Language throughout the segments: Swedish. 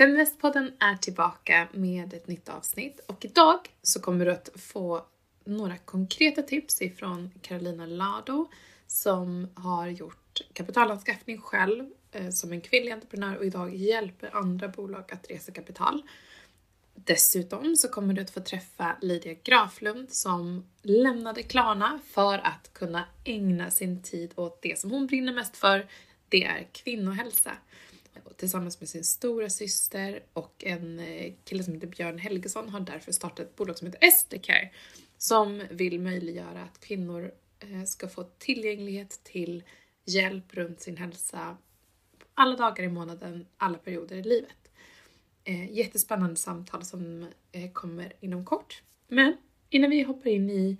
Feministpodden är tillbaka med ett nytt avsnitt och idag så kommer du att få några konkreta tips ifrån Carolina Lado som har gjort kapitalanskaffning själv eh, som en kvinnlig entreprenör och idag hjälper andra bolag att resa kapital. Dessutom så kommer du att få träffa Lydia Graflund som lämnade Klarna för att kunna ägna sin tid åt det som hon brinner mest för. Det är kvinnohälsa. Tillsammans med sin stora syster och en eh, kille som heter Björn Helgesson har därför startat ett bolag som heter Estecare som vill möjliggöra att kvinnor eh, ska få tillgänglighet till hjälp runt sin hälsa alla dagar i månaden, alla perioder i livet. Eh, jättespännande samtal som kommer inom kort. Men innan vi hoppar in i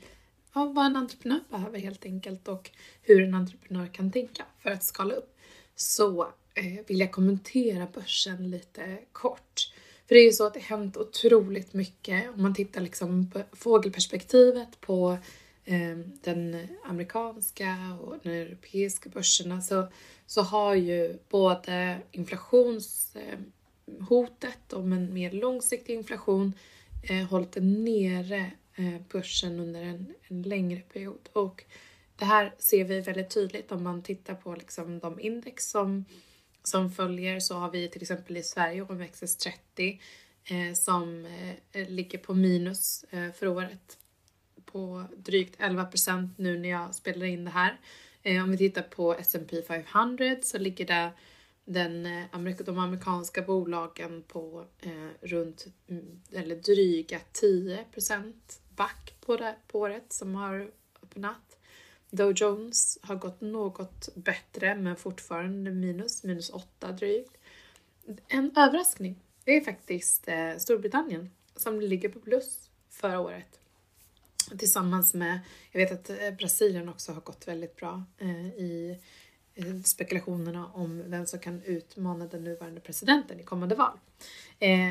ja, vad en entreprenör behöver helt enkelt och hur en entreprenör kan tänka för att skala upp så eh, kommentera börsen lite kort. För det är ju så att det hänt otroligt mycket om man tittar liksom på fågelperspektivet på eh, den amerikanska och den europeiska börserna så, så har ju både inflationshotet om en mer långsiktig inflation eh, hållit nere eh, börsen under en, en, längre period. Och det här ser vi väldigt tydligt om man tittar på liksom de index som, som följer så har vi till exempel i Sverige OMXS30 eh, som eh, ligger på minus eh, för året på drygt 11 procent nu när jag spelar in det här. Eh, om vi tittar på S&P 500 så ligger det den, eh, de amerikanska bolagen på eh, runt mm, eller dryga 10 back på, det, på året som har öppnat. Dow Jones har gått något bättre men fortfarande minus, minus 8 drygt. En överraskning, det är faktiskt eh, Storbritannien som ligger på plus förra året. Tillsammans med, jag vet att eh, Brasilien också har gått väldigt bra eh, i spekulationerna om vem som kan utmana den nuvarande presidenten i kommande val.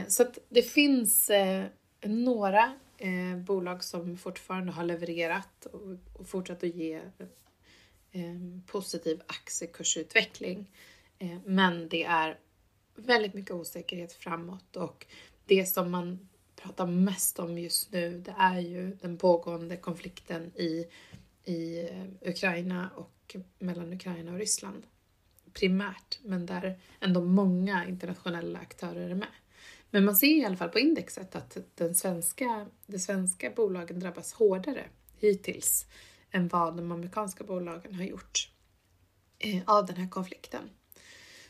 Så att det finns några eh, bolag som fortfarande har levererat och, och fortsatt att ge eh, positiv aktiekursutveckling. Eh, men det är väldigt mycket osäkerhet framåt och det som man pratar mest om just nu det är ju den pågående konflikten i, i eh, Ukraina och mellan Ukraina och Ryssland primärt, men där ändå många internationella aktörer är med. Men man ser i alla fall på indexet att den svenska, de svenska bolagen drabbas hårdare hittills än vad de amerikanska bolagen har gjort eh, av den här konflikten.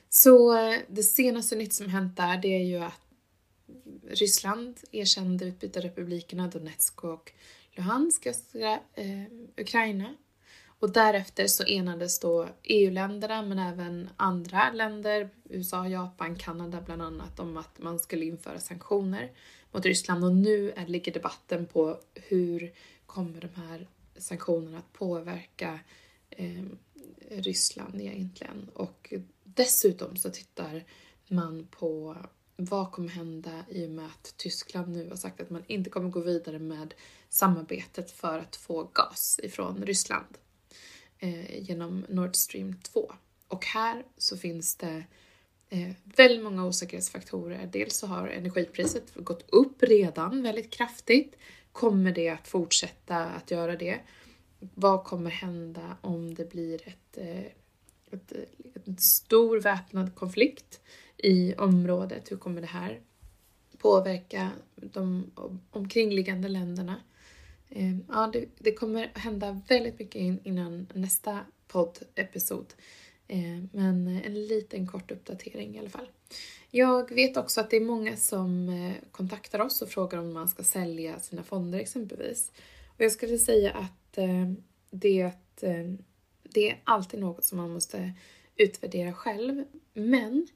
Så eh, det senaste nytt som hänt där, det är ju att Ryssland erkände utbytarrepublikerna Donetsk och Luhansk i östra eh, Ukraina och därefter så enades då EU-länderna men även andra länder, USA, Japan, Kanada bland annat, om att man skulle införa sanktioner mot Ryssland och nu ligger debatten på hur kommer de här sanktionerna att påverka eh, Ryssland egentligen? Och dessutom så tittar man på vad kommer hända i och med att Tyskland nu har sagt att man inte kommer gå vidare med samarbetet för att få gas ifrån Ryssland Eh, genom Nord Stream 2. Och här så finns det eh, väldigt många osäkerhetsfaktorer. Dels så har energipriset gått upp redan väldigt kraftigt. Kommer det att fortsätta att göra det? Vad kommer hända om det blir ett, eh, ett, ett, en stor väpnad konflikt i området? Hur kommer det här påverka de omkringliggande länderna? Eh, ja, det, det, kommer hända väldigt mycket innan nästa poddepisod. Ehm, men en liten kort uppdatering i alla fall. Jag vet också att det är många som eh, kontaktar oss och frågar om man ska sälja sina fonder exempelvis. Och jag skulle säga att ehm, det, ehm, det är alltid något som man måste utvärdera själv. Men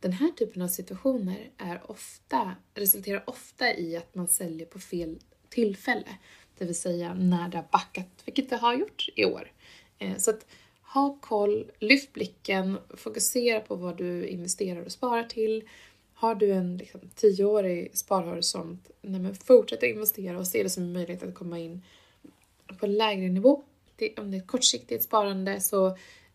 den här typen av situationer är ofta, resulterar ofta i att man säljer på fel tillfälle. Det vill säga när det har backat, vilket det har gjort i år. Eh, så att ha koll, lyft blicken, fokusera på vad du investerar och sparar till. Har du en liksom, tioårig sparhorisont, nej men fortsätt att investera och se det som en möjlighet att komma in på en lägre nivå. Det, om det är ett kortsiktigt sparande så,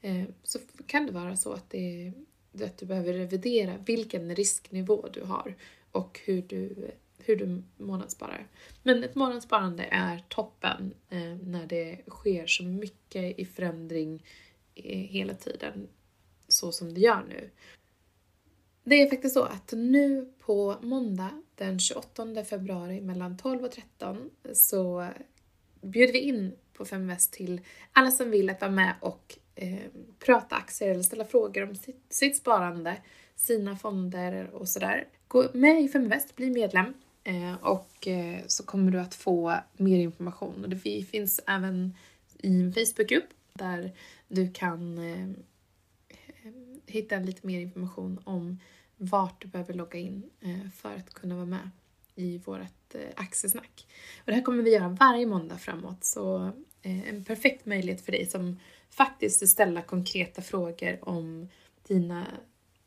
eh, så kan det vara så att det, att du behöver revidera vilken risknivå du har och hur du, hur du månadssparar. Men ett månadssparande är toppen eh, när det sker så mycket i förändring eh, hela tiden så som det gör nu. Det är faktiskt så att nu på måndag den 28 februari mellan 12 och 13 så bjuder vi in på Feminvest till alla som vill att vara med och eh, prata aktier eller ställa frågor om sitt, sitt sparande, sina fonder och sådär. Gå med i Feminvest, bli medlem Eh, och eh, så kommer du att få mer information. Och det finns även i en Facebookgrupp där du kan eh, hitta lite mer information om vart du behöver logga in för att kunna vara med i vårt aktiesnack. Och det här kommer vi göra varje måndag framåt så en perfekt möjlighet för dig som faktiskt vill ställa konkreta frågor om dina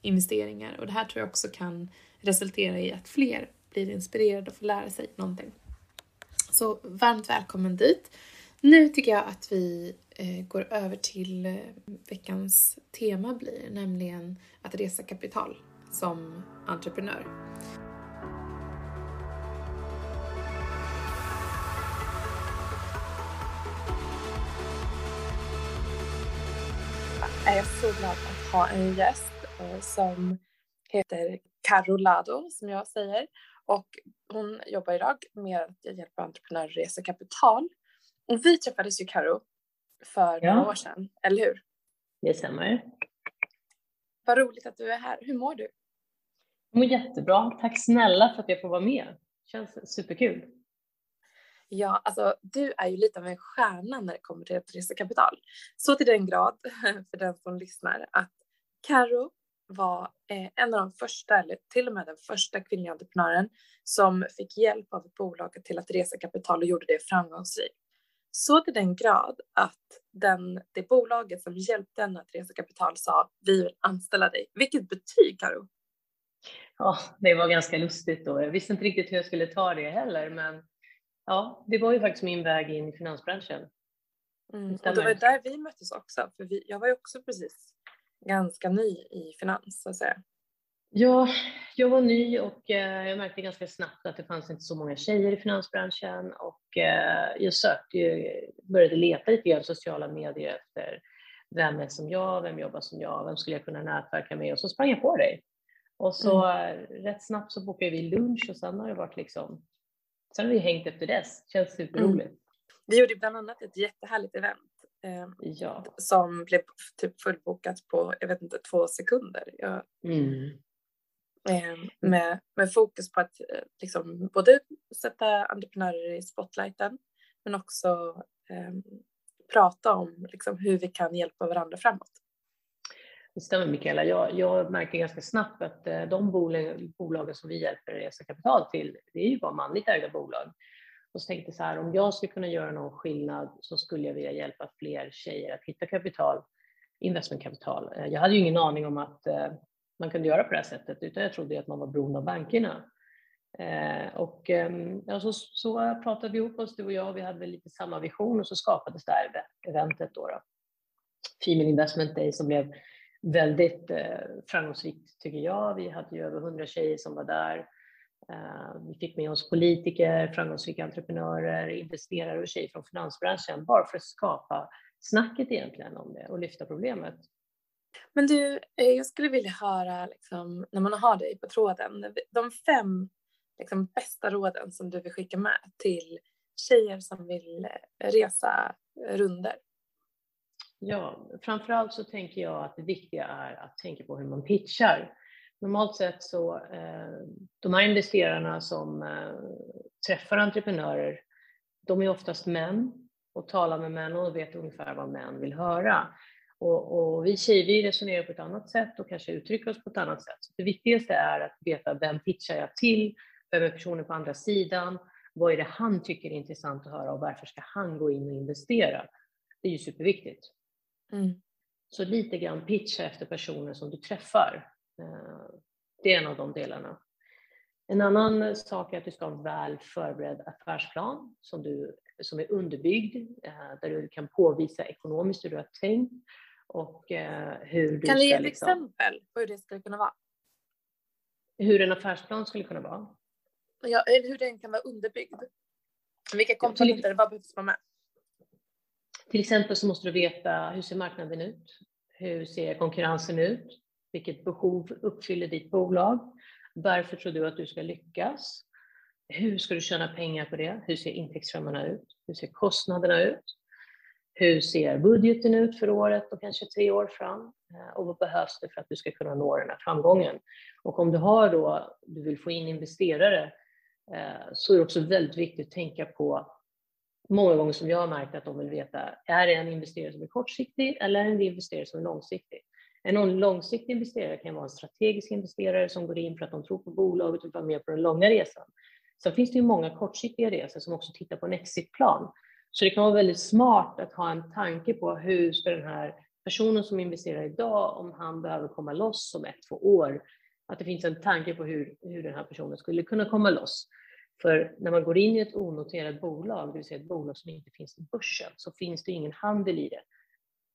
investeringar och det här tror jag också kan resultera i att fler blir inspirerad och får lära sig någonting. Så varmt välkommen dit! Nu tycker jag att vi eh, går över till eh, veckans tema blir, nämligen att resa kapital som entreprenör. Jag är så glad att ha en gäst eh, som heter Carolado som jag säger och hon jobbar idag med att hjälpa entreprenörer att resa kapital. Och vi träffades ju Karo för ja. några år sedan, eller hur? Det stämmer. Vad roligt att du är här. Hur mår du? Jag mår jättebra. Tack snälla för att jag får vara med. Känns superkul. Ja, alltså du är ju lite av en stjärna när det kommer till att resa kapital. Så till den grad, för den som lyssnar, att Karo var eh, en av de första, eller till och med den första kvinnliga entreprenören som fick hjälp av ett bolag till att resa kapital och gjorde det framgångsrikt. Så till den grad att den, det bolaget som hjälpte henne att resa kapital sa vi vill anställa dig. Vilket betyg Karo! Ja, det var ganska lustigt då. Jag visste inte riktigt hur jag skulle ta det heller, men ja, det var ju faktiskt min väg in i finansbranschen. Mm. Och det var där vi möttes också, för vi, jag var ju också precis ganska ny i finans så att säga. Ja, jag var ny och eh, jag märkte ganska snabbt att det fanns inte så många tjejer i finansbranschen och eh, jag sökte ju, började leta lite grann sociala medier efter vem är som jag, vem jobbar som jag, vem skulle jag kunna nätverka med och så sprang jag på dig. Och så mm. rätt snabbt så bokade vi lunch och sen har det varit liksom, sen har vi hängt efter dess, känns superroligt. Mm. Vi gjorde bland annat ett jättehärligt event eh, ja. som blev typ fullbokat på, jag vet inte, två sekunder. Jag, mm. eh, med, med fokus på att eh, liksom både sätta entreprenörer i spotlighten men också eh, prata om liksom, hur vi kan hjälpa varandra framåt. Det stämmer Mikaela. Jag, jag märker ganska snabbt att eh, de bolag, bolagen som vi hjälper resa kapital till, det är ju bara manligt ägda bolag. Och så tänkte jag så här, om jag skulle kunna göra någon skillnad så skulle jag vilja hjälpa fler tjejer att hitta kapital, investmentkapital. Eh, jag hade ju ingen aning om att eh, man kunde göra på det här sättet, utan jag trodde att man var beroende av bankerna. Eh, och ehm, ja, så, så pratade vi ihop oss, du och jag, vi hade lite samma vision och så skapades det här eventet då. då. Female Investment Day som blev väldigt framgångsrikt tycker jag. Vi hade ju över 100 tjejer som var där. Eh, vi fick med oss politiker, framgångsrika entreprenörer, investerare och tjejer från finansbranschen bara för att skapa snacket egentligen om det och lyfta problemet. Men du, eh, jag skulle vilja höra liksom, när man har dig på tråden, de fem liksom, bästa råden som du vill skicka med till tjejer som vill eh, resa runder. Ja, framförallt så tänker jag att det viktiga är att tänka på hur man pitchar. Normalt sett så, eh, de här investerarna som eh, träffar entreprenörer, de är oftast män och talar med män och vet ungefär vad män vill höra. Och, och vi tjejer vi resonerar på ett annat sätt och kanske uttrycker oss på ett annat sätt. Så det viktigaste är att veta vem pitchar jag till? Vem är personen på andra sidan? Vad är det han tycker är intressant att höra och varför ska han gå in och investera? Det är ju superviktigt. Mm. Så lite grann pitcha efter personer som du träffar. Eh, det är en av de delarna. En annan sak är att du ska ha en väl förberedd affärsplan som, du, som är underbyggd, eh, där du kan påvisa ekonomiskt hur du har tänkt och eh, hur du Kan du ge ett liksom, exempel på hur det skulle kunna vara? hur en affärsplan skulle kunna vara. Ja, eller hur den kan vara underbyggd. Vilka komponenter, vad behövs vara med? Till exempel så måste du veta hur ser marknaden ut? Hur ser konkurrensen ut? Vilket behov uppfyller ditt bolag? Varför tror du att du ska lyckas? Hur ska du tjäna pengar på det? Hur ser intäktsströmmarna ut? Hur ser kostnaderna ut? Hur ser budgeten ut för året och kanske tre år fram? Eh, och vad behövs det för att du ska kunna nå den här framgången? Och om du har då, du vill få in investerare, eh, så är det också väldigt viktigt att tänka på många gånger som jag har märkt att de vill veta, är det en investerare som är kortsiktig eller en investerare som är långsiktig? En långsiktig investerare kan vara en strategisk investerare som går in för att de tror på bolaget och vill vara med på den långa resan. Sen finns det ju många kortsiktiga resor som också tittar på en exitplan. Så det kan vara väldigt smart att ha en tanke på hur ska den här personen som investerar idag, om han behöver komma loss om ett, två år, att det finns en tanke på hur, hur den här personen skulle kunna komma loss. För när man går in i ett onoterat bolag, det vill säga ett bolag som inte finns i börsen, så finns det ingen handel i det.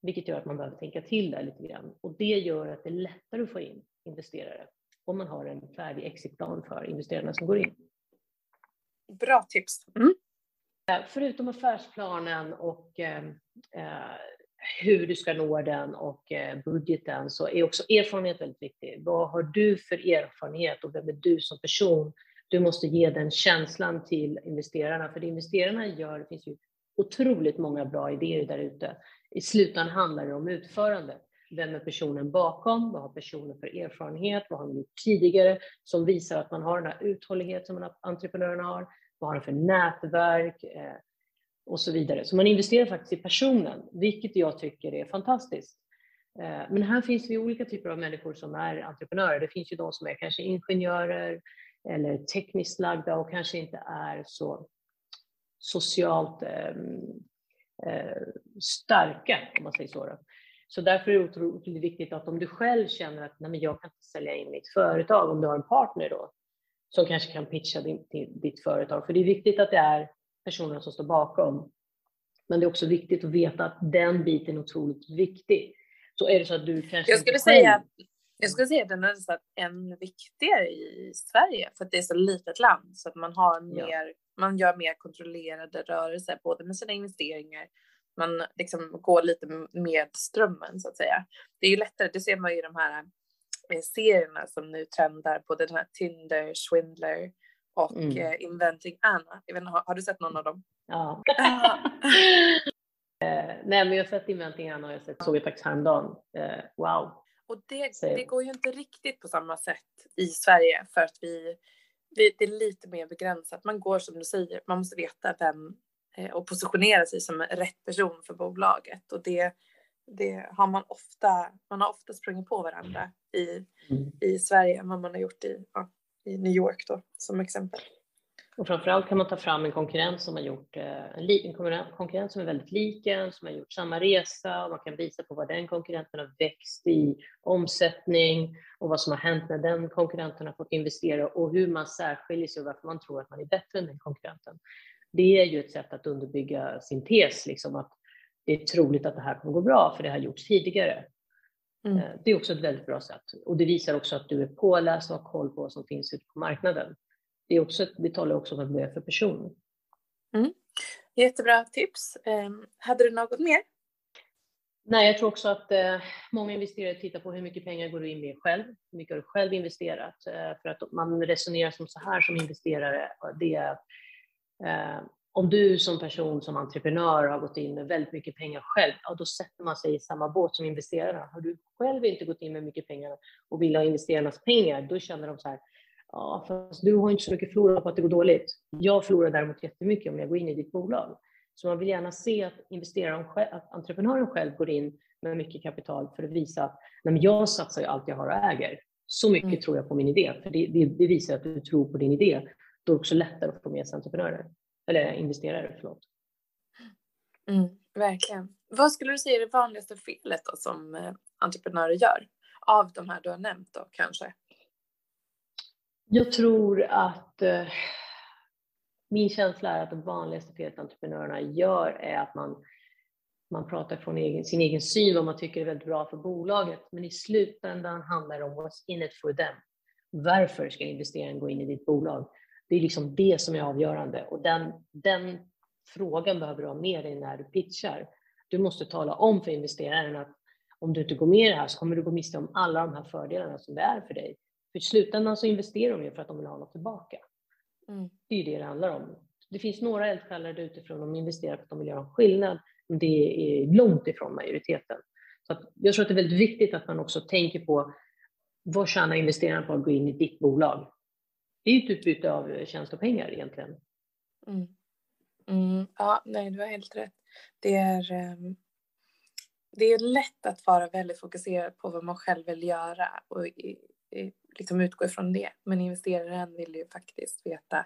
Vilket gör att man behöver tänka till där lite grann. Och det gör att det är lättare att få in investerare om man har en färdig exitplan för investerarna som går in. Bra tips. Mm. Eh, förutom affärsplanen och eh, eh, hur du ska nå den och eh, budgeten så är också erfarenhet väldigt viktig. Vad har du för erfarenhet och vem är du som person? Du måste ge den känslan till investerarna, för det investerarna gör, det finns ju otroligt många bra idéer där ute. I slutändan handlar det om utförandet. Vem är personen bakom? Vad har personen för erfarenhet? Vad har de gjort tidigare som visar att man har den här uthållighet som entreprenörerna har? Vad har de för nätverk? Eh, och så vidare. Så man investerar faktiskt i personen, vilket jag tycker är fantastiskt. Eh, men här finns det olika typer av människor som är entreprenörer. Det finns ju de som är kanske ingenjörer eller tekniskt lagda och kanske inte är så socialt eh, starka, om man säger så. Då. Så därför är det otroligt viktigt att om du själv känner att Nej, men jag kan inte sälja in mitt företag, om du har en partner då, som kanske kan pitcha din, ditt företag. För det är viktigt att det är personerna som står bakom. Men det är också viktigt att veta att den biten är otroligt viktig. Så är det så att du kanske jag skulle säga, Jag skulle säga att den är nästan än viktigare i Sverige för att det är så litet land så att man har mer, ja. man gör mer kontrollerade rörelser både med sina investeringar man liksom går lite med strömmen så att säga. Det är ju lättare, det ser man ju i de här eh, serierna som nu trendar, både den här Tinder, Swindler och mm. eh, Inventing Anna. Jag vet inte, har, har, du sett någon av dem? Ja. eh, nej, men jag har sett Inventing Anna och jag sett, såg jag faktiskt häromdagen. Eh, wow. Och det, det går ju inte riktigt på samma sätt i Sverige för att vi, vi, det är lite mer begränsat. Man går som du säger, man måste veta vem eh, och positionera sig som rätt person för bolaget och det, det har man ofta, man har ofta sprungit på varandra i, mm. i Sverige än vad man har gjort i, ja, i New York då som exempel. Och framförallt kan man ta fram en konkurrent som har gjort eh, en, konkurrent som är väldigt lik en, som har gjort samma resa och man kan visa på vad den konkurrenten har växt i omsättning och vad som har hänt när den konkurrenten har fått investera och hur man särskiljer sig och varför man tror att man är bättre än den konkurrenten. Det är ju ett sätt att underbygga sin tes, liksom att det är troligt att det här kommer gå bra för det har gjorts tidigare. Mm. Eh, det är också ett väldigt bra sätt och det visar också att du är påläst och har koll på vad som finns ute på marknaden. Det, är också, det talar också om vad du är för person. Mm. Jättebra tips. Um, hade du något mer? Nej, jag tror också att eh, många investerare tittar på hur mycket pengar går du in med själv? Hur mycket har du själv investerat? Eh, för att man resonerar som så här som investerare, det är eh, om du som person, som entreprenör har gått in med väldigt mycket pengar själv, ja, då sätter man sig i samma båt som investerarna. Har du själv inte gått in med mycket pengar och vill ha investerarnas pengar, då känner de så här, ja, fast du har inte så mycket förlorat på att det går dåligt. Jag förlorar däremot jättemycket om jag går in i ditt bolag. Så man vill gärna se att investeraren att entreprenören själv går in med mycket kapital för att visa att nej, jag satsar ju allt jag har och äger. Så mycket mm. tror jag på min idé, för det, det, det, visar att du tror på din idé. Då är det också lättare att få med sig entreprenörer. Eller investerare, förlåt. Mm, verkligen. Vad skulle du säga är det vanligaste felet då som eh, entreprenörer gör? Av de här du har nämnt då kanske? Jag tror att eh, min känsla är att det vanligaste felet entreprenörerna gör är att man man pratar från egen, sin egen syn, vad man tycker är väldigt bra för bolaget, men i slutändan handlar det om what's in it for them. Varför ska investeraren gå in i ditt bolag? Det är liksom det som är avgörande och den, den frågan behöver du ha med dig när du pitchar. Du måste tala om för investeraren att om du inte går med i det här så kommer du gå miste om alla de här fördelarna som det är för dig. För i slutändan så investerar de ju för att de vill ha något tillbaka. Mm. Det är ju det det handlar om. Det finns några eldsjälar utifrån, de investerar för att de vill göra en skillnad, men det är långt ifrån majoriteten. Så jag tror att det är väldigt viktigt att man också tänker på vad tjänar investerarna på att gå in i ditt bolag? Det är ju ett utbyte av tjänst och pengar egentligen. Mm. Mm. Ja, nej, du har helt rätt. Det är, um, det är lätt att vara väldigt fokuserad på vad man själv vill göra och i, i, liksom utgå ifrån det. Men investeraren vill ju faktiskt veta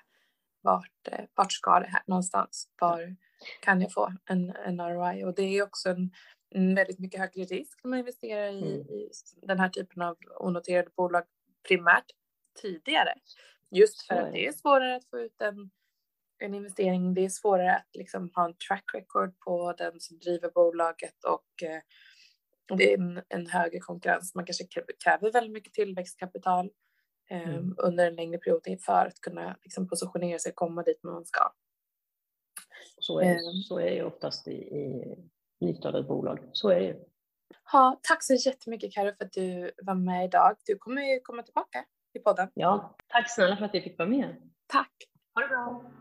vart, eh, vart ska det här någonstans? Var kan jag få en, en ROI? Och det är också en, en väldigt mycket högre risk när man investerar i, mm. i den här typen av onoterade bolag primärt tidigare. Just för att det är svårare att få ut en, en investering. Det är svårare att liksom ha en track record på den som driver bolaget och eh, det är en, en högre konkurrens. Man kanske kräver väldigt mycket tillväxtkapital eh, mm. under en längre period för att kunna liksom, positionera sig och komma dit man ska. Så är, eh. så är det oftast i, i nystartade bolag. Så är det. Ja, tack så jättemycket Karo för att du var med idag. Du kommer ju komma tillbaka i podden. Ja, tack snälla för att jag fick vara med. Tack. Ha det bra.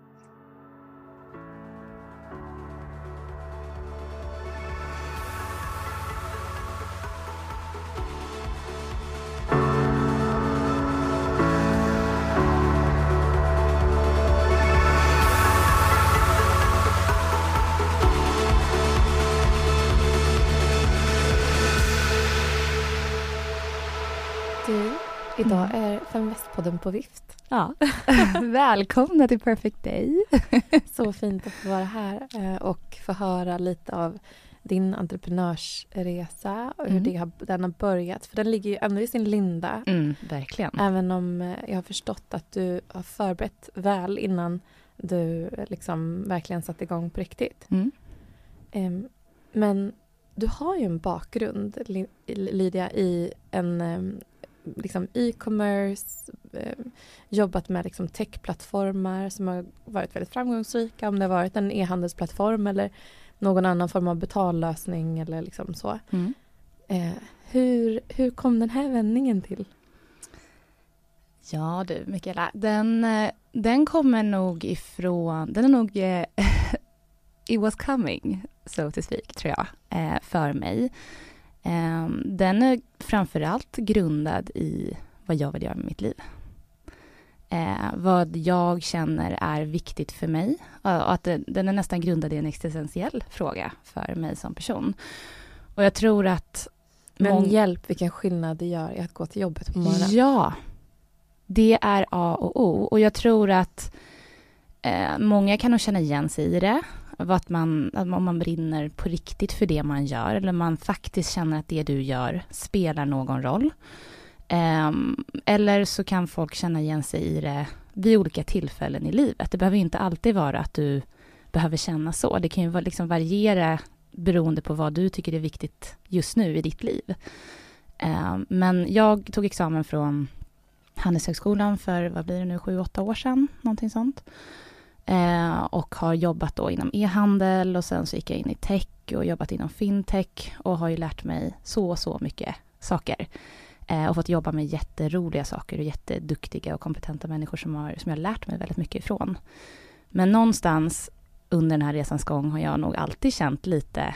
Idag mm. är Feminvestpodden på vift. Ja. Välkomna till Perfect Day. Så fint att få vara här eh, och få höra lite av din entreprenörsresa och hur mm. det den har börjat. För den ligger ju ändå i sin linda. Mm, verkligen. Även om eh, jag har förstått att du har förberett väl innan du liksom verkligen satte igång på riktigt. Mm. Men du har ju en bakgrund, Lydia, i en liksom e-commerce, eh, jobbat med liksom techplattformar som har varit väldigt framgångsrika. Om det har varit en e-handelsplattform eller någon annan form av betallösning eller liksom så. Mm. Eh, hur, hur kom den här vändningen till? Ja du, Mikaela, den, eh, den kommer nog ifrån, den är nog eh, it was coming, so to speak, tror jag, eh, för mig. Ehm, den är framförallt grundad i vad jag vill göra med mitt liv. Eh, vad jag känner är viktigt för mig. Och att den är nästan grundad i en existentiell fråga för mig som person. Och jag tror att... Men hjälp vilken skillnad det gör i att gå till jobbet på morgonen. Ja. Det är A och O. Och jag tror att eh, många kan nog känna igen sig i det att man, om man brinner på riktigt för det man gör eller man faktiskt känner att det du gör spelar någon roll. Um, eller så kan folk känna igen sig i det vid olika tillfällen i livet. Det behöver inte alltid vara att du behöver känna så. Det kan ju liksom variera beroende på vad du tycker är viktigt just nu i ditt liv. Um, men jag tog examen från Handelshögskolan för, vad blir det nu, sju, åtta år sedan, någonting sånt. Eh, och har jobbat då inom e-handel och sen så gick jag in i tech och jobbat inom fintech och har ju lärt mig så, så mycket saker. Eh, och fått jobba med jätteroliga saker och jätteduktiga och kompetenta människor som, har, som jag har lärt mig väldigt mycket ifrån. Men någonstans under den här resans gång har jag nog alltid känt lite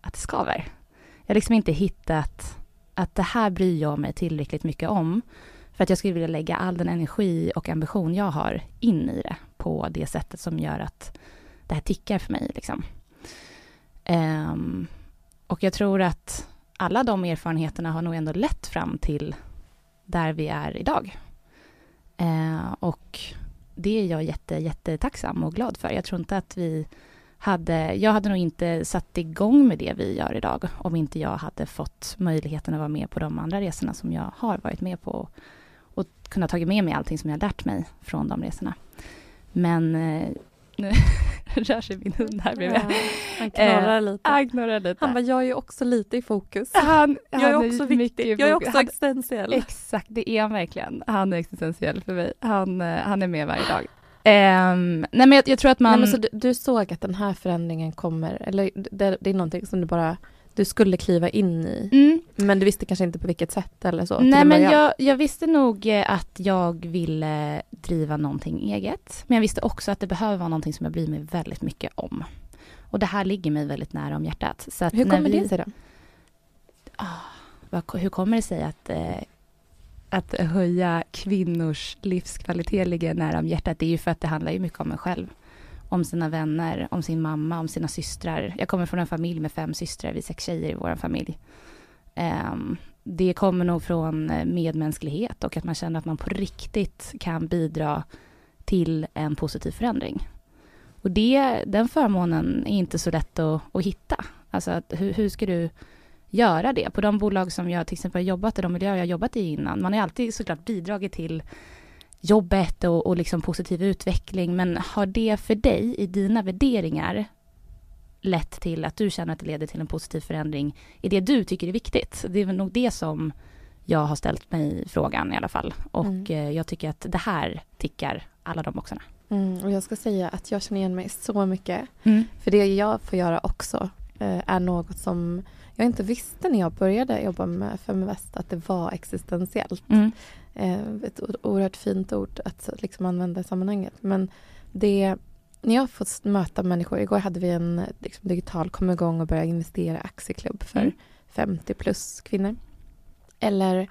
att det skaver. Jag har liksom inte hittat att det här bryr jag mig tillräckligt mycket om för att jag skulle vilja lägga all den energi och ambition jag har in i det på det sättet som gör att det här tickar för mig. Liksom. Um, och jag tror att alla de erfarenheterna har nog ändå lett fram till där vi är idag. Uh, och det är jag jätte, jättetacksam och glad för. Jag tror inte att vi hade, jag hade nog inte satt igång med det vi gör idag om inte jag hade fått möjligheten att vara med på de andra resorna som jag har varit med på och kunna tagit med mig allting som jag lärt mig från de resorna. Men eh, Nu rör sig min hund här bredvid. Ja, han knorrar Eh, lite. Han knorrar lite. Han bara, jag är ju också lite i fokus. han, Jag är han också mycket viktig. Jag är också Han- existentiell. Exakt, det är han verkligen. Han är existentiell för mig. Han, eh, han är med varje dag. Ehm, nej men jag, jag tror att man... Nej, men så du, du såg att den här förändringen kommer, eller det, det är någonting som du bara, du skulle kliva in i, mm, men du visste kanske inte på vilket sätt eller så? nej en men jag, jag visste nog eh, att jag ville driva någonting eget. Men jag visste också att det behöver vara någonting som jag bryr mig väldigt mycket om. Och det här ligger mig väldigt nära om hjärtat. Så Hur kommer vi, det sig då? vad- Hur kommer det sig att, eh, att höja kvinnors livskvalitet ligger nära om hjärtat? Det är ju för att det handlar ju mycket om en själv. Om sina vänner, om sin mamma, om sina systrar. Jag kommer från en familj med fem systrar, vi är sex tjejer i vår familj. Ehm, det kommer nog från eh, medmänsklighet och att man känner att man på riktigt kan bidra till en positiv förändring. Och det, den förmånen är inte så lätt att, att hitta. Alltså att, hur, hur ska du göra det? På de bolag som jag till exempel har jobbat i, de miljöer jag har jobbat i innan, man har ju alltid såklart bidragit till jobbet och, och liksom positiv utveckling, men har det för dig i dina värderingar lett till att du känner att det leder till en positiv förändring i det du tycker är viktigt? Det är väl nog det som jag har ställt mig frågan i alla fall. Och Mm. eh, jag tycker att det här tickar alla de boxarna. Mm, och jag ska säga att jag känner igen mig så mycket. Mm. För det jag får göra också eh, är något som jag inte visste när jag började jobba med Feminvest att det var existentiellt. Mm. Eh, ett oerhört fint ord att liksom använda i sammanhanget. Men det, när jag har fått möta människor, igår hade vi en liksom, digital kom igång och började investera i aktieklubb för Mm. 50 plus kvinnor. Eller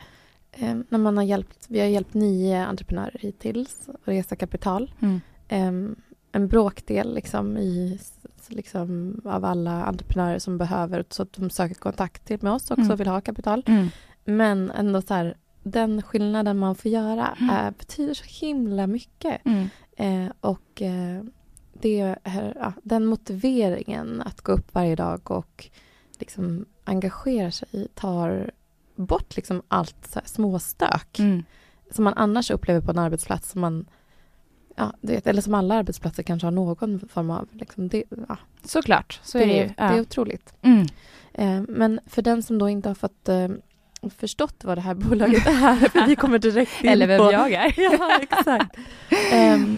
eh, när man har hjälpt, vi har hjälpt nio entreprenörer hittills att resa kapital. Mm. Em, en bråkdel liksom i, liksom, av alla entreprenörer som behöver så att de söker kontakt till med oss också Mm. och vill ha kapital. Mm. Men ändå så här, den skillnaden man får göra Mm. är, betyder så himla mycket. Mm. Eh, och eh, det är, ja, den motiveringen att gå upp varje dag och liksom engagera sig tar bort liksom allt så här småstök Mm. som man annars upplever på en arbetsplats som man Ja, du vet, eller som alla arbetsplatser kanske har någon form av... Liksom, det, ja, Såklart, så det, är det ju. det är otroligt. Mm. Eh, men för den som då inte har fått eh, förstått vad det här bolaget är, för vi kommer direkt in Eller vem på... jag är. Ja, exakt. Ehm,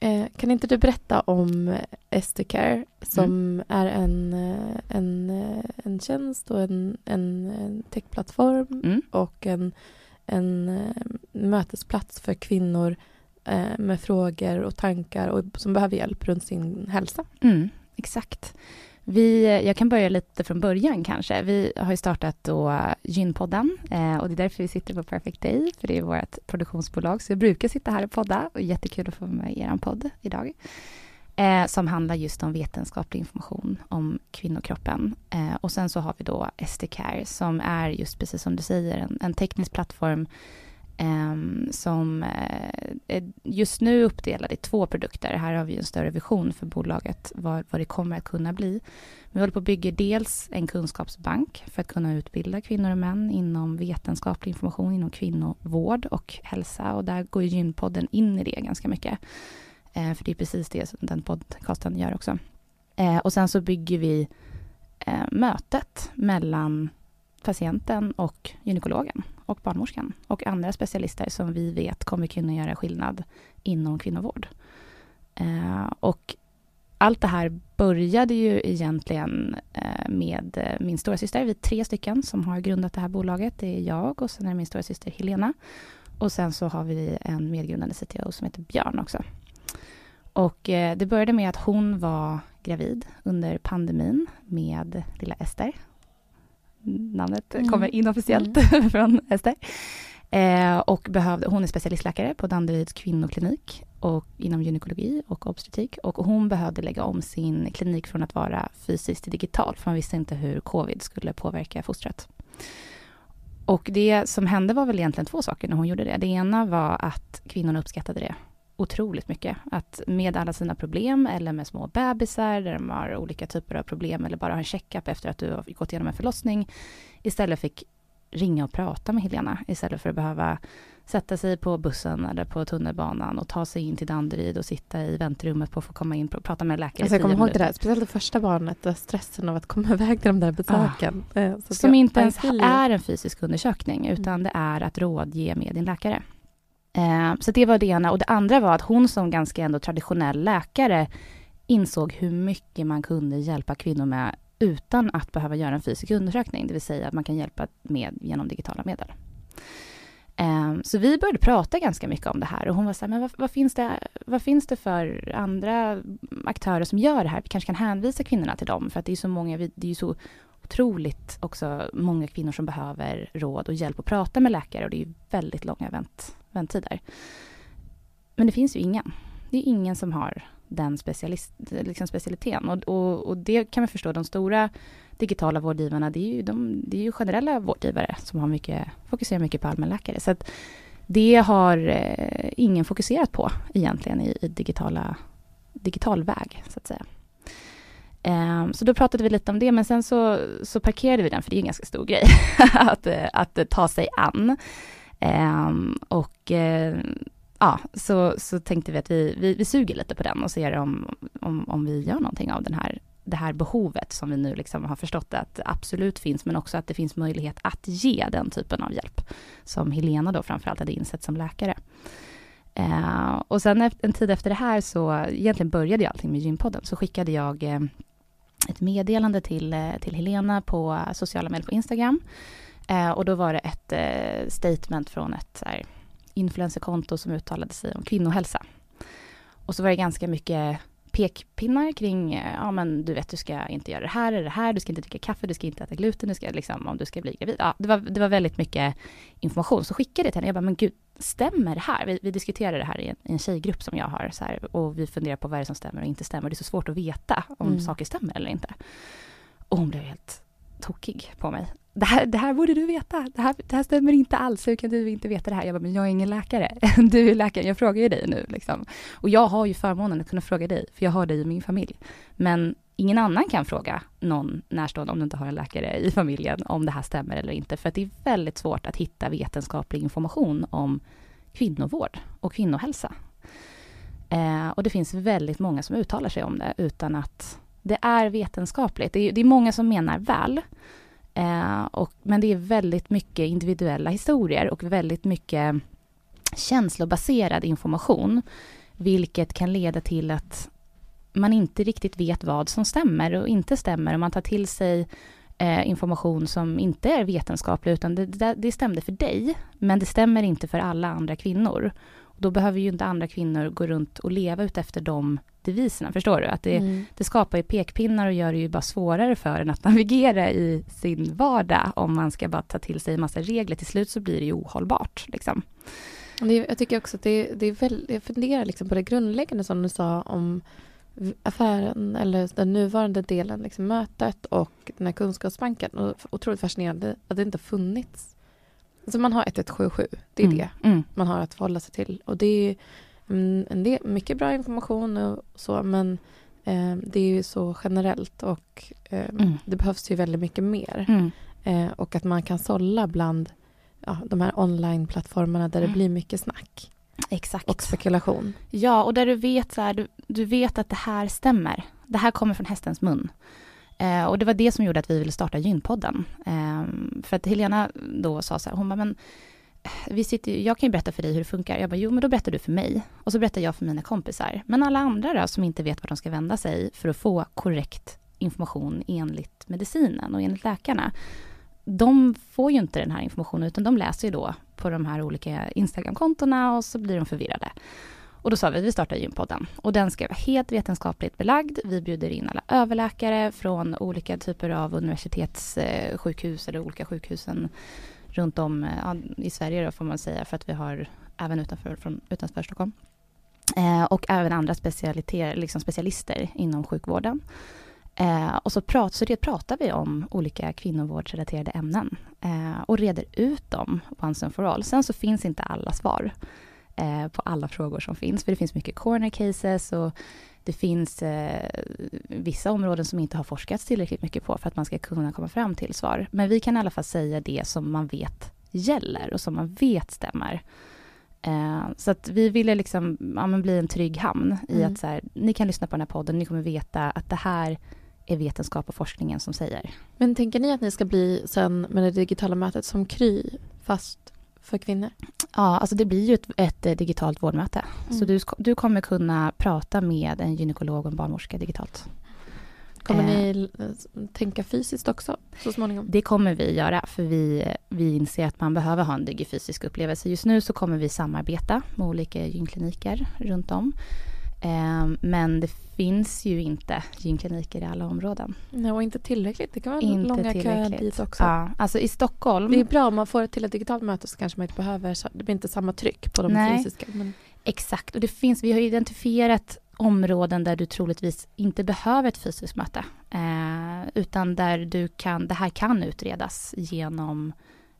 eh, kan inte du berätta om Estecare som Mm. är en, eh, en, eh, en tjänst och en, en, en techplattform Mm. och en, en eh, mötesplats för kvinnor eh, med frågor och tankar och som behöver hjälp runt sin hälsa. Mm, exakt. Vi, jag kan börja lite från början kanske. Vi har ju startat då Gynpodden eh, och det är därför vi sitter på Perfect Day, för det är vårt produktionsbolag. Så jag brukar sitta här och podda och jättekul att få vara med i er podd idag. Eh, som handlar just om vetenskaplig information om kvinnokroppen. Eh, och sen så har vi då SDCare som är just precis som du säger en, en teknisk plattform Ehm, som eh, är just nu uppdelad i två produkter. Här har vi en större vision för bolaget, vad, vad det kommer att kunna bli. Vi håller på att bygga dels en kunskapsbank för att kunna utbilda kvinnor och män inom vetenskaplig information, inom kvinnovård och hälsa. Och där går ju Gynpodden in i det ganska mycket. Eh, för det är precis det som den podcasten gör också. Eh, och sen så bygger vi eh, mötet mellan patienten och gynekologen och barnmorskan och andra specialister som vi vet kommer kunna göra skillnad inom kvinnovård. Eh, och allt det här började ju egentligen eh, med eh, min stora syster. Vi är tre stycken som har grundat det här bolaget. Det är jag och sen är det min stora syster Helena. Och sen så har vi en medgrundande CTO som heter Björn också. Och eh, det började med att hon var gravid under pandemin med lilla Ester. Namnet Mm. kommer inofficiellt från Ester. Eh, och behövde, hon är specialistläkare på Danderyds kvinnoklinik och inom gynekologi och obstetrik. Och hon behövde lägga om sin klinik från att vara fysiskt till digital, för man visste inte hur covid skulle påverka fostret. Och det som hände var väl egentligen två saker när hon gjorde det. Det ena var att kvinnorna uppskattade det otroligt mycket. Att med alla sina problem eller med små bebisar där de har olika typer av problem eller bara har en checkup efter att du har gått igenom en förlossning istället fick ringa och prata med Helena istället för att behöva sätta sig på bussen eller på tunnelbanan och ta sig in till Danderyd och sitta i väntrummet på att få komma in och prata med läkare alltså, Jag kommer ihåg det där, speciellt det första barnet, där stressen av att komma iväg till de där besöken. Ah, som jag, inte ens är en fysisk undersökning, utan det är att rådge med din läkare. Eh, så det var det ena. Och det andra var att hon som ganska ändå traditionell läkare insåg hur mycket man kunde hjälpa kvinnor med utan att behöva göra en fysisk undersökning, det vill säga att man kan hjälpa med genom digitala medel. Ehm, så vi började prata ganska mycket om det här och hon var så här, men vad, vad, finns det, vad finns det för andra aktörer som gör det här? Vi kanske kan hänvisa kvinnorna till dem, för att det är så många, det är så otroligt också många kvinnor som behöver råd och hjälp att prata med läkare och det är väldigt långa vänt, väntetider. Men det finns ju ingen. Det är ingen som har den specialist, liksom specialiteten. Och, och, och, det kan man förstå, de stora digitala vårdgivarna, det är ju, de, det är ju generella vårdgivare som har mycket, fokuserar mycket på allmänläkare. Så att det har eh, ingen fokuserat på egentligen i, i digitala, digital väg, så att säga. Um, så då pratade vi lite om det, men sen så, så parkerade vi den, för det är en ganska stor grej att, att ta sig an. Um, och uh, ja, så, så tänkte vi att vi, vi, vi suger lite på den och ser om, om, om vi gör någonting av den här, det här behovet som vi nu liksom har förstått att absolut finns, men också att det finns möjlighet att ge den typen av hjälp, som Helena då framförallt hade insett som läkare. Uh, och sen en tid efter det här så, egentligen började jag allting med Gympodden, så skickade jag uh, ett meddelande till, eh, till Helena på sociala medier på Instagram och då var det ett statement från ett här, influencerkonto som uttalade sig om kvinnohälsa. Och så var det ganska mycket pekpinnar kring, ja men du vet du ska inte göra det här eller det här, du ska inte dricka kaffe, du ska inte äta gluten, du ska liksom, om du ska bli gravid. Ja, det var, det var väldigt mycket information. Så skickade jag till henne, jag bara, men gud, stämmer det här? Vi, vi diskuterar det här i en, i en tjejgrupp som jag har, så här, och vi funderar på vad det är som stämmer och inte stämmer. Det är så svårt att veta om mm. saker stämmer eller inte. Och hon blev helt tokig på mig det här, det här borde du veta. Det här, det här stämmer inte alls. Hur kan du inte veta det här? Jag bara, men jag är ingen läkare. Du är läkare. Jag frågar ju dig nu. Liksom. Och jag har ju förmånen att kunna fråga dig, för jag har dig i min familj. Men ingen annan kan fråga någon närstående, om du inte har en läkare i familjen, om det här stämmer eller inte. För att det är väldigt svårt att hitta vetenskaplig information om kvinnovård och kvinnohälsa. Eh, och det finns väldigt många som uttalar sig om det utan att det är vetenskapligt. Det är, det är många som menar väl, Eh, och, men det är väldigt mycket individuella historier och väldigt mycket känslobaserad information, vilket kan leda till att man inte riktigt vet vad som stämmer och inte stämmer. Och man tar till sig eh, information som inte är vetenskaplig, utan det, det, det stämde för dig, men det stämmer inte för alla andra kvinnor. Och då behöver ju inte andra kvinnor gå runt och leva utefter de deviserna, förstår du? Att det, mm. det skapar ju pekpinnar och gör det ju bara svårare för en att navigera i sin vardag om man ska bara ta till sig en massa regler. Till slut så blir det ju ohållbart. Liksom. Det, jag tycker också att det, det är väldigt, jag funderar liksom på det grundläggande som du sa om affären eller den nuvarande delen, liksom mötet och den här kunskapsbanken. Och otroligt fascinerande att det inte funnits. Alltså man har 1177, det är mm. det mm. man har att förhålla sig till. Och det är en del, mycket bra information och så, men eh, det är ju så generellt och eh, mm. det behövs ju väldigt mycket mer. Mm. Eh, och att man kan sålla bland ja, de här online-plattformarna där det mm. blir mycket snack. Exakt. Och spekulation. Ja, och där du vet, så här, du, du vet att det här stämmer. Det här kommer från hästens mun. Eh, och det var det som gjorde att vi ville starta Gynpodden. Eh, för att Helena då sa så här, hon bara, men vi sitter, jag kan ju berätta för dig hur det funkar. Jag bara, jo men då berättar du för mig. Och så berättar jag för mina kompisar. Men alla andra då, som inte vet vart de ska vända sig för att få korrekt information enligt medicinen och enligt läkarna. De får ju inte den här informationen, utan de läser ju då på de här olika Instagram-kontona och så blir de förvirrade. Och då sa vi att vi startar Gympodden. Och den ska vara helt vetenskapligt belagd. Vi bjuder in alla överläkare från olika typer av universitetssjukhus eller olika sjukhusen runt om eh, ja, i Sverige då får man säga, för att vi har även utanför, från, utanför Stockholm. Eh, och även andra specialiteter, liksom specialister inom sjukvården. Eh, och så, prat, så det pratar vi om olika kvinnovårdsrelaterade ämnen eh, och reder ut dem once and for all. Sen så finns inte alla svar eh, på alla frågor som finns, för det finns mycket corner cases och det finns eh, vissa områden som inte har forskats tillräckligt mycket på för att man ska kunna komma fram till svar. Men vi kan i alla fall säga det som man vet gäller och som man vet stämmer. Eh, så att vi ville liksom, ja, men bli en trygg hamn i Mm. att så här, ni kan lyssna på den här podden, ni kommer veta att det här är vetenskap och forskningen som säger. Men tänker ni att ni ska bli sen med det digitala mötet som Kry, fast för kvinnor? Ja, alltså det blir ju ett, ett eh, digitalt vårdmöte. Så Mm. du, ska- du kommer kunna prata med en gynekolog och en barnmorska digitalt. Kommer Eh. ni eh, tänka fysiskt också så småningom? Det kommer vi göra, för vi, vi inser att man behöver ha en digifysisk upplevelse. Just nu så kommer vi samarbeta med olika gynkliniker runt om. Eh, men det finns ju inte gynkliniker i alla områden. Nej, och inte tillräckligt. Det kan vara Inte långa köer dit också. Ja, alltså i Stockholm, Det är bra om man får till ett digitalt möte så kanske man inte behöver, det blir inte samma tryck på de Nej. fysiska. Men, exakt, och det finns, vi har identifierat områden där du troligtvis inte behöver ett fysiskt möte. Eh, utan där du kan, det här kan utredas genom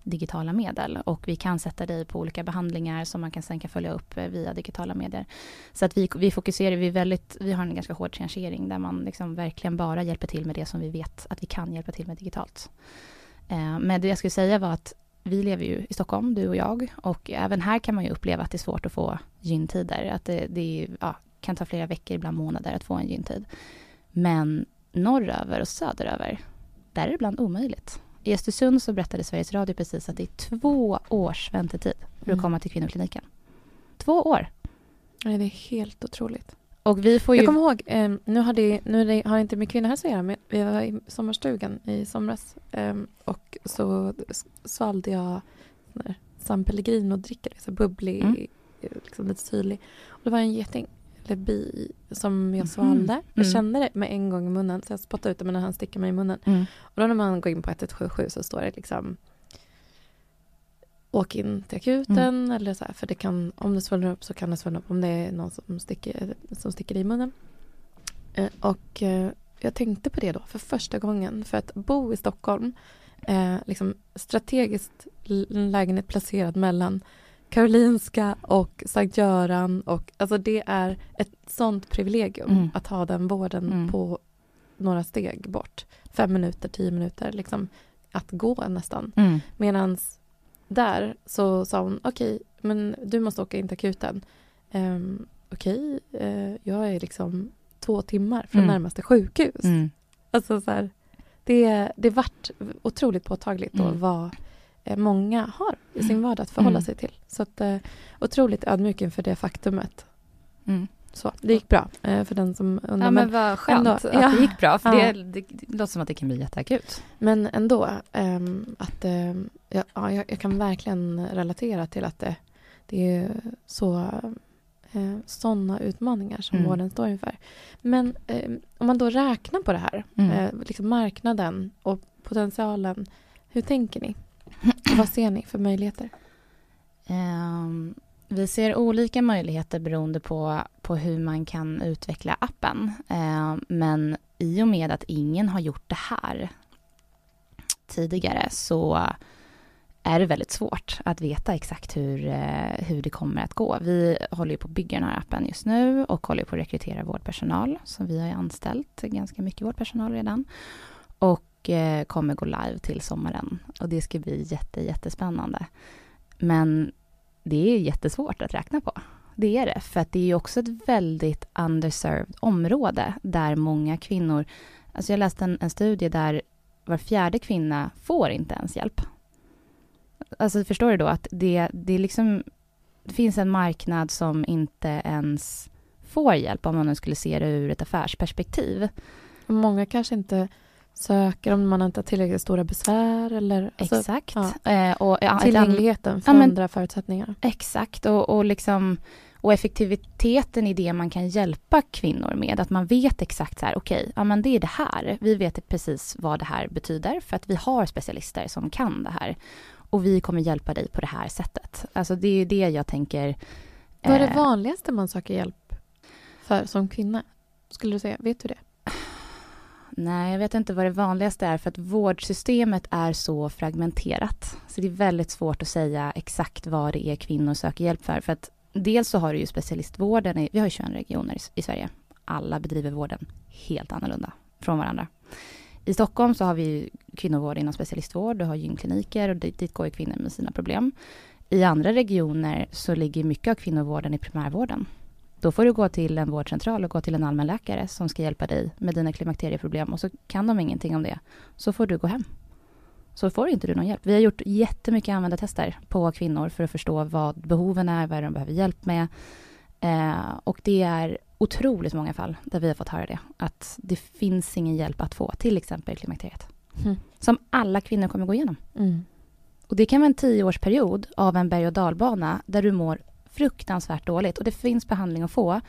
digitala medel och vi kan sätta dig på olika behandlingar som man kan sen kan följa upp eh, via digitala medier. Så att vi, vi fokuserar, vi, väldigt, vi har en ganska hård triangering där man liksom verkligen bara hjälper till med det som vi vet att vi kan hjälpa till med digitalt. Eh, men det jag skulle säga var att vi lever ju i Stockholm, du och jag, och även här kan man ju uppleva att det är svårt att få gyntider. Att det, det ja, kan ta flera veckor, ibland månader att få en gyntid. Men norröver och söderöver, där är det ibland omöjligt. I Östersund så berättade Sveriges Radio precis att det är två års väntetid för att Mm. komma till kvinnokliniken. Två år! nej, det är helt otroligt. Och vi får ju... Jag kommer ihåg, eh, nu, har det, nu har det inte med kvinnohälsa att göra, men vi var i sommarstugan i somras eh, och så svalde jag San Pellegrino-dricka, så bubblig, Mm. eh, liksom lite syrlig. Och det var en geting, eller bi, som Mhm. jag svalde. Jag Mm. kände det med en gång i munnen, så jag spottade ut det, men han sticker mig i munnen. Mm. Och då när man går in på 1177 så står det liksom Åk in till akuten Mm. eller så här, för det kan, om det svullnar upp så kan det svullna upp om det är någon som sticker, som sticker i munnen. Eh, och eh, jag tänkte på det då för första gången för att bo i Stockholm, eh, liksom strategiskt lägenhet placerad mellan Karolinska och Sankt Göran och alltså det är ett sånt privilegium Mm. att ha den vården Mm. på några steg bort. Fem minuter, tio minuter, liksom att gå nästan. Mm. Medan där så sa hon, okej, men du måste åka in till akuten. Um, okej, eh, jag är liksom två timmar från Mm. närmaste sjukhus. Mm. Alltså så här, det, det vart otroligt påtagligt då Mm. vad många har i sin vardag att förhålla Mm. sig till. Så att, eh, otroligt ödmjuk inför det faktumet. Mm. Så, det gick bra eh, för den som undrar. Ja men, vad skönt ändå, att ja. det gick bra, för Ja. det, det, det låter som att det kan bli jätteakut. Men ändå, ehm, att ehm, ja, ja, jag, jag kan verkligen relatera till att det, det är så eh, sådana utmaningar som Mm. vården står inför. Men ehm, om man då räknar på det här, Mm. eh, liksom marknaden och potentialen, hur tänker ni? Vad ser ni för möjligheter? Um, vi ser olika möjligheter beroende på, på hur man kan utveckla appen. Um, men i och med att ingen har gjort det här tidigare så är det väldigt svårt att veta exakt hur, eh, hur det kommer att gå. Vi håller ju på att bygga den här appen just nu och håller på att rekrytera vårdpersonal. Så vi har ju anställt ganska mycket vårdpersonal redan. Och och eh, kommer gå live till sommaren. Och det ska bli jätte, jättespännande. Men det är jättesvårt att räkna på. Det är det, för att det är ju också ett väldigt underserved område där många kvinnor... Alltså jag läste en, en studie där var fjärde kvinna får inte ens hjälp. Alltså förstår du då att det, det är liksom... Det finns en marknad som inte ens får hjälp om man nu skulle se det ur ett affärsperspektiv. Många kanske inte söker om man inte har tillräckligt stora besvär eller alltså, Exakt. ja. Eh, och, ja, tillgängligheten Ja, men- förändrar förutsättningar. Exakt, och, och, liksom, och effektiviteten i det man kan hjälpa kvinnor med. Att man vet exakt så här, okej, ja men det är det här. Vi vet precis vad det här betyder för att vi har specialister som kan det här. Och vi kommer hjälpa dig på det här sättet. Alltså det är ju det jag tänker. Vad är det eh, vanligaste man söker hjälp för som kvinna? Skulle du säga? Vet du det? Nej, jag vet inte vad det vanligaste är för att vårdsystemet är så fragmenterat. Så det är väldigt svårt att säga exakt vad det är kvinnor söker hjälp för. För att dels så har du ju specialistvården, i, vi har ju 21 regioner i, i Sverige. Alla bedriver vården helt annorlunda från varandra. I Stockholm så har vi kvinnovård inom specialistvård, du har gynkliniker och dit, dit går ju kvinnor med sina problem. i andra regioner så ligger mycket av kvinnovården i primärvården. Då får du gå till en vårdcentral och gå till en allmänläkare som ska hjälpa dig med dina klimakterieproblem och så kan de ingenting om det. Så får du gå hem. Så får inte du någon hjälp. Vi har gjort jättemycket användartester på kvinnor för att förstå vad behoven är, vad de behöver hjälp med. Eh, och det är otroligt många fall där vi har fått höra det. Att det finns ingen hjälp att få, till exempel klimakteriet. Mm. Som alla kvinnor kommer gå igenom. Mm. Och det kan vara en tioårsperiod av en berg och dalbana där du mår fruktansvärt dåligt och det finns behandling att få.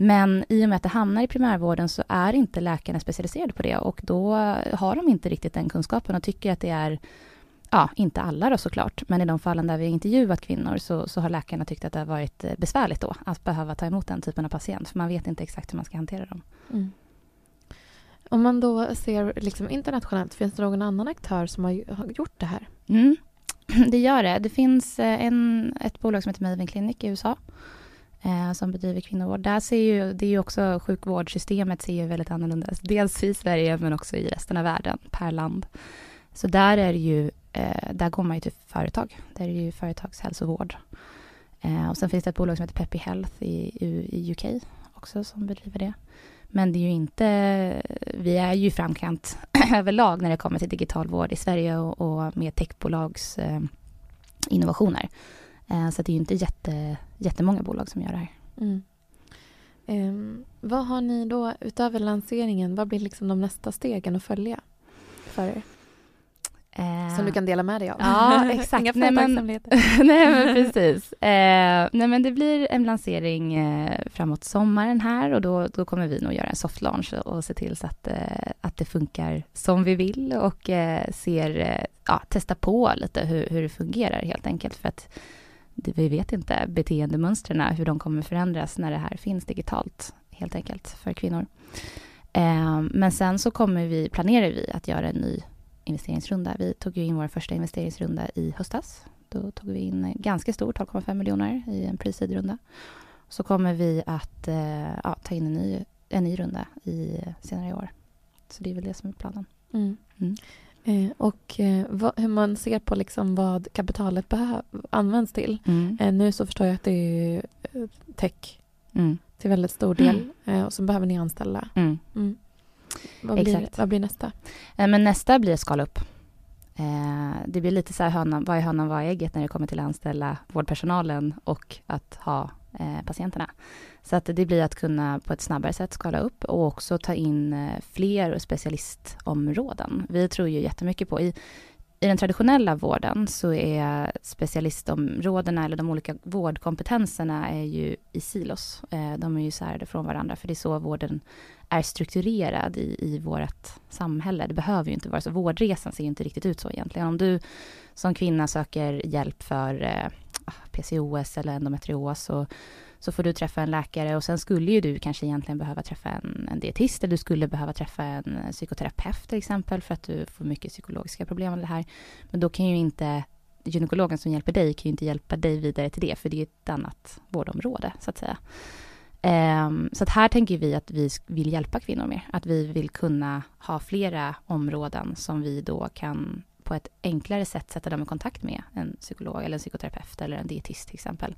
Men i och med att det hamnar i primärvården så är inte läkarna specialiserade på det och då har de inte riktigt den kunskapen och tycker att det är, ja, inte alla då såklart, men i de fallen där vi har intervjuat kvinnor så, så har läkarna tyckt att det har varit eh, besvärligt då att behöva ta emot den typen av patient, för man vet inte exakt hur man ska hantera dem. Mm. Om man då ser liksom internationellt, finns det någon annan aktör som har har gjort det här? Mm. Det gör det. Det finns eh, en, ett bolag som heter Maven Clinic i USA eh, som bedriver kvinnovård. Där ser ju, det är ju också sjukvårdssystemet ser ju väldigt annorlunda ut. Dels i Sverige men också i resten av världen per land. Så där är det ju, eh, där går man ju till företag. Där är det ju företagshälsovård. Eh, och sen finns det ett bolag som heter Peppy Health i, i, i UK också som bedriver det. Men det är ju inte, vi är ju i framkant överlag när det kommer till digital vård i Sverige och, och med techbolags eh, innovationer. Eh, så det är ju inte jätte, jättemånga bolag som gör det här. Mm. Eh, vad har ni då, utöver lanseringen, vad blir liksom de nästa stegen att följa för er? Eh, Som du kan dela med dig av. Ja, exakt. Inga Nej, men- nej men precis. Eh, nej men det blir en lansering eh, framåt sommaren här och då, då kommer vi nog göra en soft launch och, se till så att, eh, att det funkar som vi vill och eh, ser, eh, ja, testa på lite hur, hur det fungerar helt enkelt för att det, vi vet inte beteendemönstren, hur de kommer förändras när det här finns digitalt helt enkelt för kvinnor. Men sen så kommer vi, planerar vi att göra en ny investeringsrunda. Vi tog ju in vår första investeringsrunda i höstas. Då tog vi in ganska stort, 12,5 miljoner i en pre-seed-runda. Så kommer vi att eh, ja, ta in en ny, en ny runda i, senare i år. Så det är väl det som är planen. Mm. Mm. Eh, och eh, vad, hur man ser på liksom vad kapitalet används till. Eh, nu så förstår jag att det är eh, tech Mm. till väldigt stor del eh, och så behöver ni anställa. Vad, blir, Exakt. vad blir nästa? Eh, Men nästa blir att skala upp. Eh, det blir lite så här hönan, vad är hönan, vad är ägget när det kommer till att anställa vårdpersonalen och att ha eh, patienterna. Så att det blir att kunna på ett snabbare sätt skala upp och också ta in fler specialistområden. Vi tror ju jättemycket på, i, i den traditionella vården så är specialistområdena eller de olika vårdkompetenserna är ju i silos. De är ju isärade från varandra för det är så vården är strukturerad i, i vårt samhälle. Det behöver ju inte vara så. Vårdresan ser ju inte riktigt ut så egentligen. Om du som kvinna söker hjälp för eh, ah, PCOS eller endometrios så, så får du träffa en läkare och sen skulle ju du kanske egentligen behöva träffa en, en dietist eller du skulle behöva träffa en psykoterapeut till exempel för att du får mycket psykologiska problem med det här. Men då kan ju inte gynekologen som hjälper dig kan ju inte hjälpa dig vidare till det för det är ett annat vårdområde så att säga. Ehm, så att här tänker vi att vi vill hjälpa kvinnor mer. Att vi vill kunna ha flera områden som vi då kan på ett enklare sätt sätta dem i kontakt med en psykolog eller en psykoterapeut eller en dietist till exempel.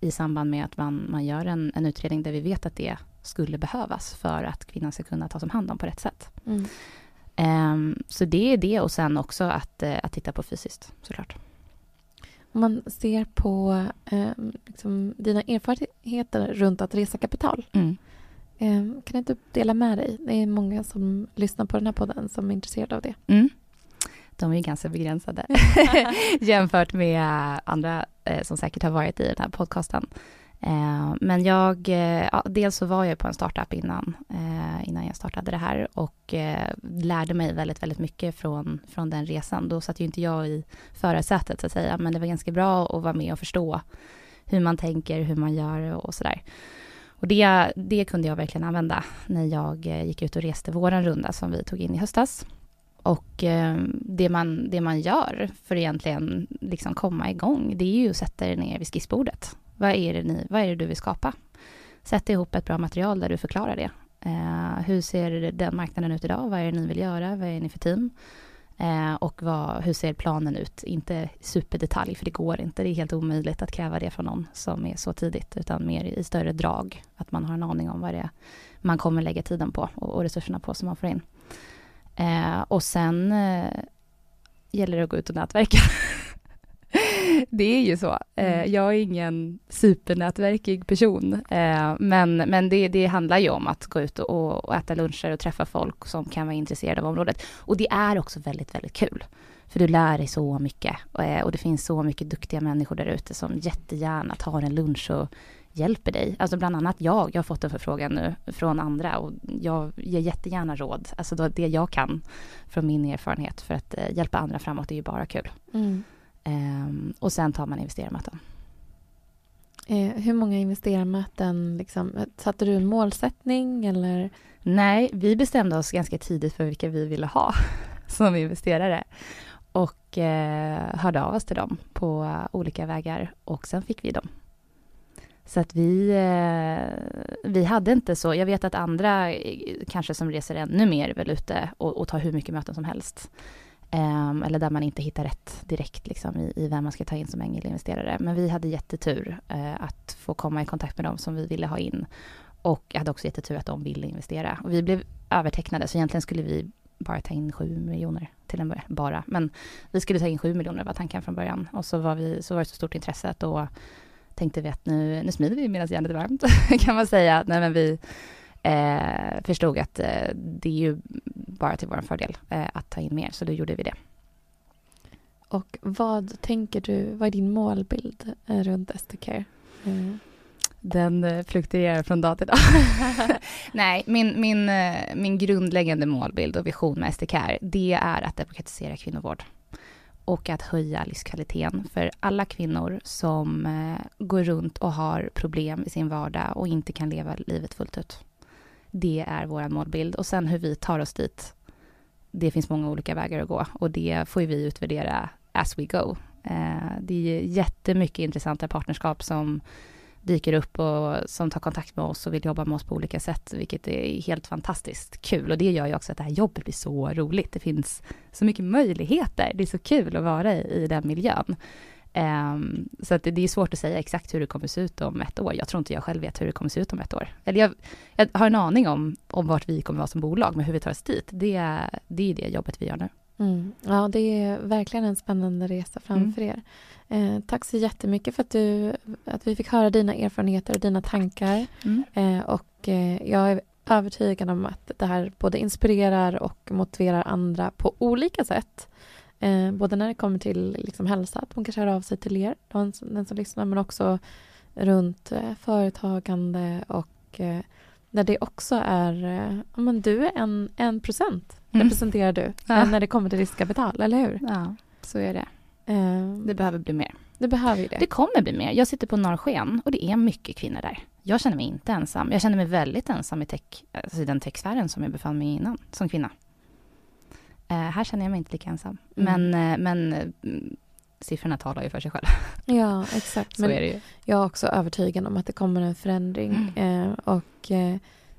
I samband med att man, man gör en, en utredning där vi vet att det skulle behövas för att kvinnan ska kunna tas om hand om på rätt sätt. Mm. Ehm, så det är det och sen också att, eh, att titta på fysiskt såklart. Om man ser på eh, liksom, dina erfarenheter runt att resa kapital. Mm. Eh, kan inte dela med dig? Det är många som lyssnar på den här podden som är intresserade av det. Mm. De är ju ganska begränsade jämfört med andra eh, som säkert har varit i den här podcasten. Eh, men jag, eh, ja, dels så var jag på en startup innan, eh, innan jag startade det här och eh, lärde mig väldigt, väldigt mycket från, från den resan. Då satt ju inte jag i förarsätet så att säga, men det var ganska bra att vara med och förstå hur man tänker, hur man gör och sådär. Och det, det kunde jag verkligen använda när jag eh, gick ut och reste våran runda som vi tog in i höstas. Och eh, det, man, det man gör för att egentligen liksom komma igång, det är ju att sätta er ner vid skissbordet. Vad är, det ni, vad är det du vill skapa? Sätt ihop ett bra material där du förklarar det. Eh, hur ser den marknaden ut idag? Vad är det ni vill göra? Vad är ni för team? Eh, och vad, hur ser planen ut? Inte superdetalj, för det går inte. Det är helt omöjligt att kräva det från någon som är så tidigt, utan mer i större drag. Att man har en aning om vad det är man kommer lägga tiden på och, och resurserna på som man får in. Eh, och sen eh, gäller det att gå ut och nätverka. det är ju så. Eh, mm. jag är ingen supernätverkig person, eh, men, men det, det handlar ju om att gå ut och, och äta luncher och träffa folk som kan vara intresserade av området. Och det är också väldigt, väldigt kul. För du lär dig så mycket eh, och det finns så mycket duktiga människor där ute som jättegärna tar en lunch och hjälper dig. Alltså bland annat jag, jag har fått en förfrågan nu från andra och jag ger jättegärna råd, alltså det jag kan från min erfarenhet för att hjälpa andra framåt är ju bara kul. Mm. Um, och sen tar man investerarmöten. Eh, hur många investerarmöten, liksom, satte du en målsättning eller? Nej, vi bestämde oss ganska tidigt för vilka vi ville ha som investerare och eh, hörde av oss till dem på olika vägar och sen fick vi dem. Så att vi, eh, vi hade inte så, jag vet att andra eh, kanske som reser ännu mer väl ute och, och tar hur mycket möten som helst. Um, eller där man inte hittar rätt direkt liksom, i, i vem man ska ta in som ängelinvesterare. Men vi hade jättetur uh, att få komma i kontakt med dem som vi ville ha in. Och jag hade också jättetur att de ville investera. Och vi blev övertecknade, så egentligen skulle vi bara ta in 7 miljoner till en början. Bara. Men vi skulle ta in 7 miljoner var tanken från början. Och så var, vi, så var det så stort intresse att då tänkte vi att nu, nu smider vi medan järnet är varmt, kan man säga. Nej, men vi eh, förstod att eh, det är ju bara till vår fördel eh, att ta in mer, så då gjorde vi det. Och vad tänker du, vad är din målbild eh, runt STCare? Mm. Den eh, fluktuerar från dag till dag. Nej, min, min, eh, min grundläggande målbild och vision med STCare, det är att demokratisera kvinnovård och att höja livskvaliteten för alla kvinnor som eh, går runt och har problem i sin vardag och inte kan leva livet fullt ut. Det är vår målbild och sen hur vi tar oss dit. Det finns många olika vägar att gå och det får vi utvärdera as we go. Eh, det är jättemycket intressanta partnerskap som dyker upp och som tar kontakt med oss och vill jobba med oss på olika sätt, vilket är helt fantastiskt kul. Och det gör ju också att det här jobbet blir så roligt. Det finns så mycket möjligheter. Det är så kul att vara i, i den miljön. Um, så att det, det, är svårt att säga exakt hur det kommer se ut om ett år. Jag tror inte jag själv vet hur det kommer se ut om ett år. Eller jag, jag har en aning om, om vart vi kommer vara som bolag, men hur vi tar oss dit, det, det är det jobbet vi gör nu. Mm. Ja, det är verkligen en spännande resa framför mm. er. Eh, tack så jättemycket för att, du, att vi fick höra dina erfarenheter och dina tankar. Mm. Eh, och eh, jag är övertygad om att det här både inspirerar och motiverar andra på olika sätt. Eh, både när det kommer till liksom hälsa, att man kanske hör av sig till er, den, den som lyssnar, men också runt eh, företagande och eh, där det också är, ja men du är en, en procent, mm. representerar du, ja. när det kommer till riskkapital, eller hur? Ja, så är det. Det behöver bli mer. Det behöver ju det. Det kommer bli mer. Jag sitter på Norrsken och det är mycket kvinnor där. Jag känner mig inte ensam. Jag känner mig väldigt ensam i, tech, alltså i den techsfären som jag befann mig i innan, som kvinna. Uh, här känner jag mig inte lika ensam. Mm. Men, uh, men uh, siffrorna talar ju för sig själva. Ja, exakt. Så men är det ju. Jag är också övertygad om att det kommer en förändring. Mm. och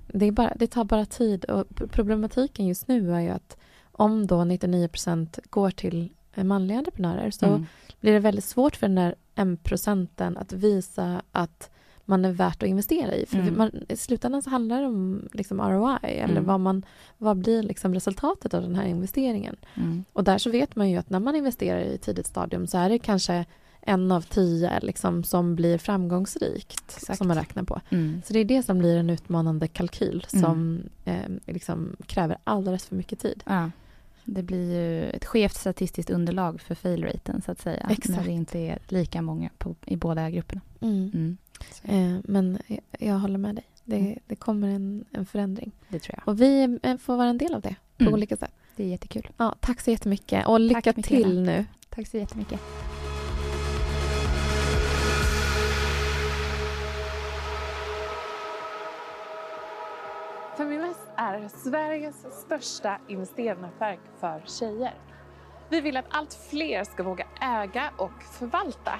det, är bara, det tar bara tid. Och problematiken just nu är ju att om då 99% går till manliga entreprenörer så mm. blir det väldigt svårt för den där en procenten att visa att man är värt att investera i. För mm. man, I slutändan så handlar det om liksom ROI, eller mm. vad, man, vad blir liksom resultatet av den här investeringen. Mm. Och där så vet man ju att när man investerar i tidigt stadium så är det kanske en av tio liksom, som blir framgångsrikt, Exakt. som man räknar på. Mm. Så det är det som blir en utmanande kalkyl mm. som eh, liksom kräver alldeles för mycket tid. Ja. Det blir ju ett skevt statistiskt underlag för fail-raten, så att säga. Exakt. När det inte är lika många på, i båda grupperna. Mm. Eh, men jag, jag, håller med dig. Det, mm. det kommer en, en, förändring. Det tror jag. Och vi eh, får vara en del av det på mm. olika sätt. Det är jättekul. Ja, tack så jättemycket och lycka tack, till nu. Tack så jättemycket. Feminvest är Sveriges största investeringsnätverk för tjejer. Vi vill att allt fler ska våga äga och förvalta.